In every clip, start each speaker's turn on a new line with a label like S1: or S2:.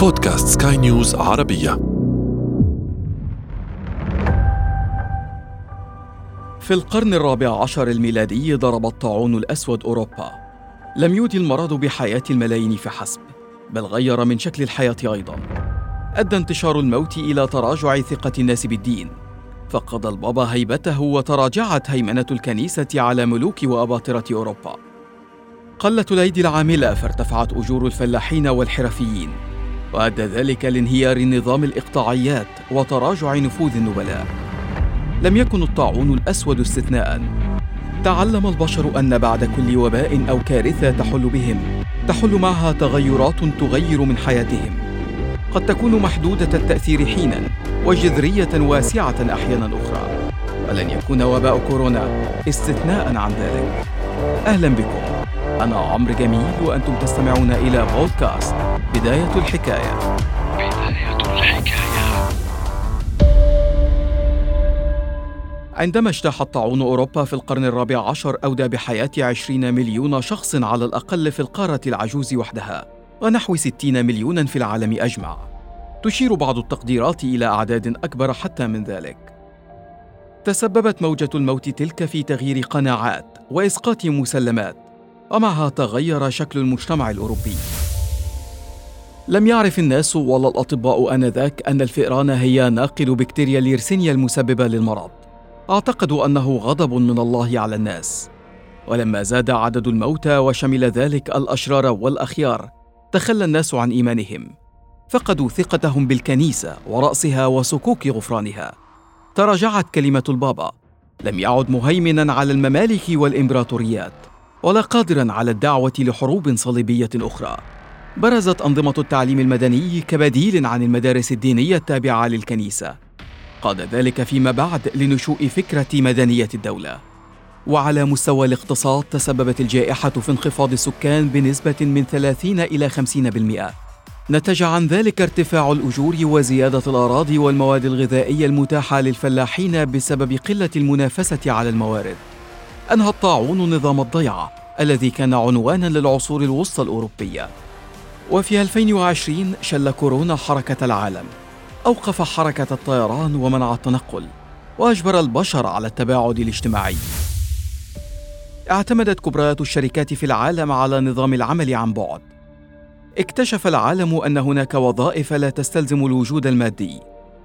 S1: بودكاست سكاي نيوز عربية.
S2: في القرن الرابع عشر الميلادي ضرب الطاعون الأسود أوروبا. لم يودي المرض بحياة الملايين فحسب بل غير من شكل الحياة أيضا. أدى انتشار الموت إلى تراجع ثقة الناس بالدين. فقد البابا هيبته وتراجعت هيمنة الكنيسة على ملوك وأباطرة أوروبا. قلت الأيدي العاملة فارتفعت أجور الفلاحين والحرفيين. وأدى ذلك لانهيار نظام الإقطاعيات وتراجع نفوذ النبلاء. لم يكن الطاعون الأسود استثناء تعلم البشر أن بعد كل وباء أو كارثة تحل بهم. تحل معها تغيرات تغير من حياتهم. قد تكون محدودة التأثير حينا وجذرية واسعة أحيانا أخرى. ولن يكون وباء كورونا استثناء عن ذلك. أهلا بكم. أنا عمرو جميل وأنتم تستمعون إلى بودكاست بداية الحكاية.
S1: بداية الحكاية.
S2: عندما اجتاح الطاعون أوروبا في القرن الرابع عشر أودى بحياة عشرين مليون شخص على الأقل في القارة العجوز وحدها ونحو ستين مليونا في العالم أجمع. تشير بعض التقديرات إلى أعداد أكبر حتى من ذلك. تسببت موجة الموت تلك في تغيير قناعات وإسقاط مسلمات ومعها تغير شكل المجتمع الأوروبي. لم يعرف الناس ولا الأطباء آنذاك أن الفئران هي ناقل بكتيريا اليرسينيا المسببة للمرض. اعتقدوا أنه غضب من الله على الناس. ولما زاد عدد الموتى وشمل ذلك الأشرار والأخيار تخلى الناس عن إيمانهم. فقدوا ثقتهم بالكنيسة ورأسها وسكوك غفرانها. تراجعت كلمة البابا. لم يعد مهيمنا على الممالك والإمبراطوريات ولا قادرا على الدعوة لحروب صليبية أخرى. برزت أنظمة التعليم المدني كبديل عن المدارس الدينية التابعة للكنيسة. قاد ذلك فيما بعد لنشوء فكرة مدنية الدولة. وعلى مستوى الاقتصاد تسببت الجائحة في انخفاض السكان بنسبة من 30 إلى 50% نتج عن ذلك ارتفاع الأجور وزيادة الأراضي والمواد الغذائية المتاحة للفلاحين بسبب قلة المنافسة على الموارد. أنهى الطاعون نظام الضيعة الذي كان عنوانا للعصور الوسطى الأوروبية. وفي 2020 شل كورونا حركة العالم. أوقف حركة الطيران ومنع التنقل. وأجبر البشر على التباعد الاجتماعي. اعتمدت كبريات الشركات في العالم على نظام العمل عن بعد. اكتشف العالم أن هناك وظائف لا تستلزم الوجود المادي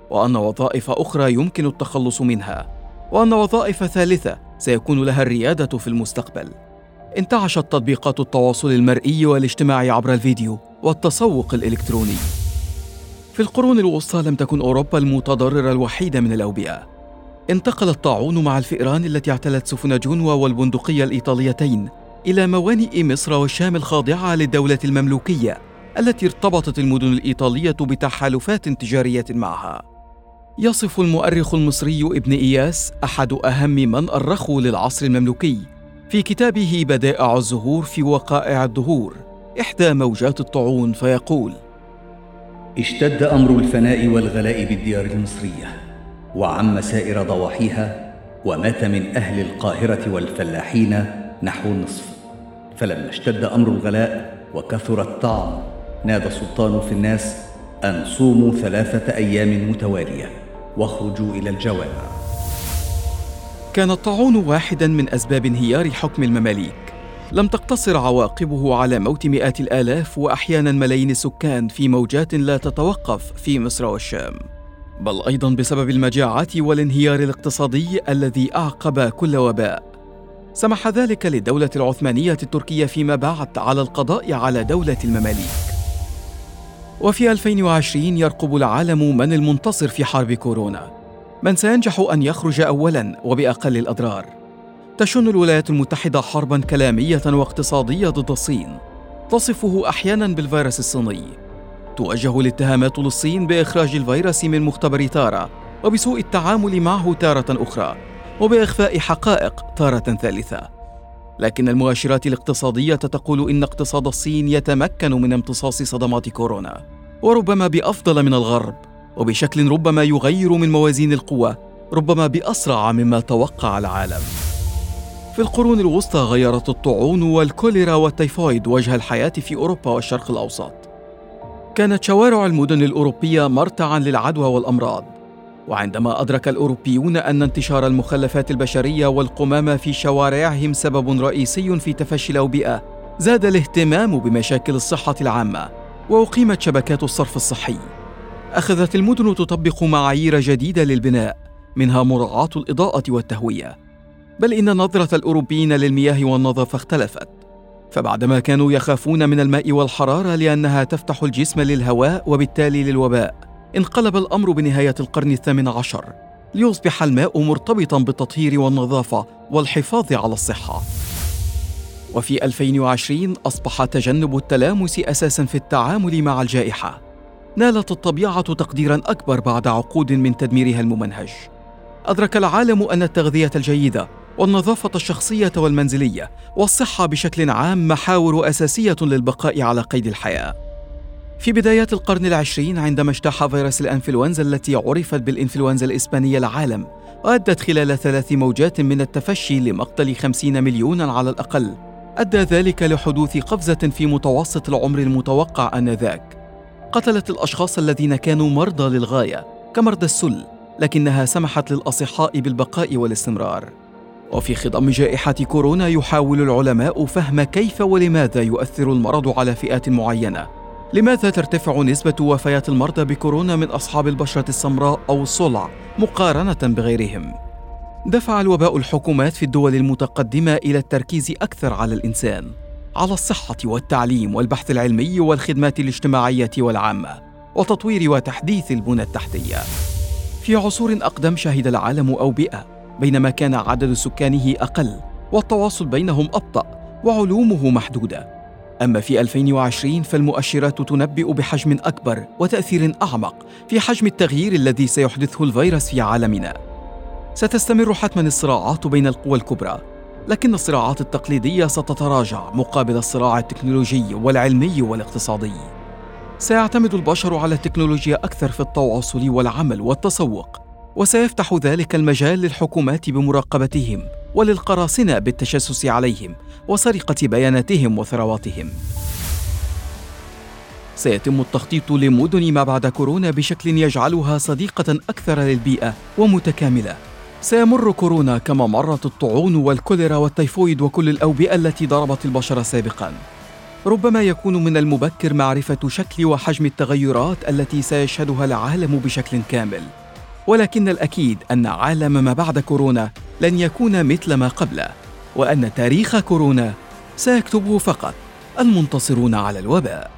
S2: وأن وظائف أخرى يمكن التخلص منها وأن وظائف ثالثة سيكون لها الريادة في المستقبل. انتعشت تطبيقات التواصل المرئي والاجتماعي عبر الفيديو. والتسوق الإلكتروني. في القرون الوسطى لم تكن أوروبا المتضررة الوحيدة من الأوبئة. انتقل الطاعون مع الفئران التي اعتلت سفن جنوة والبندقية الإيطاليتين إلى موانئ مصر والشام الخاضعة للدولة المملوكية التي ارتبطت المدن الإيطالية بتحالفات تجارية معها. يصف المؤرخ المصري ابن إياس أحد أهم من أرخوا للعصر المملوكي في كتابه بدائع الزهور في وقائع الدهور. إحدى موجات الطاعون فيقول:
S3: اشتد أمر الفناء والغلاء بالديار المصرية وعم سائر ضواحيها ومات من أهل القاهرة والفلاحين نحو النصف. فلما اشتد أمر الغلاء وكثر الطعم نادى السلطان في الناس أن صوموا ثلاثة أيام متوالية واخرجوا إلى الجوامع.
S2: كان الطاعون واحدا من أسباب انهيار حكم المماليك لم تقتصر عواقبه على موت مئات الآلاف وأحيانا ملايين السكان في موجات لا تتوقف في مصر والشام. بل أيضا بسبب المجاعات والانهيار الاقتصادي الذي أعقب كل وباء. سمح ذلك للدولة العثمانية التركية فيما بعد على القضاء على دولة المماليك. وفي 2020 يرقب العالم من المنتصر في حرب كورونا. من سينجح أن يخرج اولا وبأقل الأضرار. تشن الولايات المتحدة حربا كلامية واقتصادية ضد الصين. تصفه أحيانا بالفيروس الصيني. توجه الاتهامات للصين بإخراج الفيروس من مختبر تارا وبسوء التعامل معه تارة أخرى وبإخفاء حقائق تارة ثالثة. لكن المؤشرات الاقتصادية تقول إن اقتصاد الصين يتمكن من امتصاص صدمات كورونا وربما بأفضل من الغرب وبشكل ربما يغير من موازين القوى ربما بأسرع مما توقع العالم. في القرون الوسطى غيرت الطاعون والكوليرا والتيفويد وجه الحياة في أوروبا والشرق الأوسط. كانت شوارع المدن الأوروبية مرتعا للعدوى والأمراض. وعندما أدرك الأوروبيون أن انتشار المخلفات البشرية والقمامة في شوارعهم سبب رئيسي في تفشي الأوبئة زاد الاهتمام بمشاكل الصحة العامة وأقيمت شبكات الصرف الصحي. أخذت المدن تطبق معايير جديدة للبناء منها مراعاة الإضاءة والتهوية. بل إن نظرة الأوروبيين للمياه والنظافة اختلفت. فبعدما كانوا يخافون من الماء والحرارة لأنها تفتح الجسم للهواء وبالتالي للوباء انقلب الأمر بنهاية القرن الثامن عشر ليصبح الماء مرتبطا بالتطهير والنظافة والحفاظ على الصحة. وفي 2020 أصبح تجنب التلامس أساسا في التعامل مع الجائحة. نالت الطبيعة تقديرا أكبر بعد عقود من تدميرها الممنهج. أدرك العالم أن التغذية الجيدة والنظافة الشخصية والمنزلية والصحة بشكل عام محاور أساسية للبقاء على قيد الحياة. في بدايات القرن العشرين عندما اجتاح فيروس الأنفلونزا التي عرفت بالإنفلونزا الإسبانية العالم وأدت خلال ثلاث موجات من التفشي لمقتل خمسين مليونا على الأقل. أدى ذلك لحدوث قفزة في متوسط العمر المتوقع آنذاك. قتلت الأشخاص الذين كانوا مرضى للغاية كمرضى السل لكنها سمحت للأصحاء بالبقاء والاستمرار. وفي خضم جائحة كورونا يحاول العلماء فهم كيف ولماذا يؤثر المرض على فئات معينة لماذا ترتفع نسبة وفيات المرضى بكورونا من أصحاب البشرة السمراء أو الصلع مقارنة بغيرهم؟ دفع الوباء الحكومات في الدول المتقدمة إلى التركيز أكثر على الإنسان، على الصحة والتعليم والبحث العلمي والخدمات الاجتماعية والعامة، وتطوير وتحديث البنى التحتية. في عصور أقدم شهد العالم أوبئة بينما كان عدد سكانه أقل والتواصل بينهم أبطأ وعلومه محدودة. أما في 2020 فالمؤشرات تنبئ بحجم أكبر وتأثير أعمق في حجم التغيير الذي سيحدثه الفيروس في عالمنا. ستستمر حتما الصراعات بين القوى الكبرى لكن الصراعات التقليدية ستتراجع مقابل الصراع التكنولوجي والعلمي والاقتصادي. سيعتمد البشر على التكنولوجيا أكثر في التواصل والعمل والتسوق. وسيفتح ذلك المجال للحكومات بمراقبتهم وللقراصنة بالتجسس عليهم وسرقة بياناتهم وثرواتهم. سيتم التخطيط لمدن ما بعد كورونا بشكل يجعلها صديقة أكثر للبيئة ومتكاملة. سيمر كورونا كما مرت الطاعون والكوليرا والتيفويد وكل الأوبئة التي ضربت البشر سابقا. ربما يكون من المبكر معرفة شكل وحجم التغيرات التي سيشهدها العالم بشكل كامل. ولكن الأكيد أن عالم ما بعد كورونا لن يكون مثل ما قبله وأن تاريخ كورونا سيكتبه فقط المنتصرون على الوباء.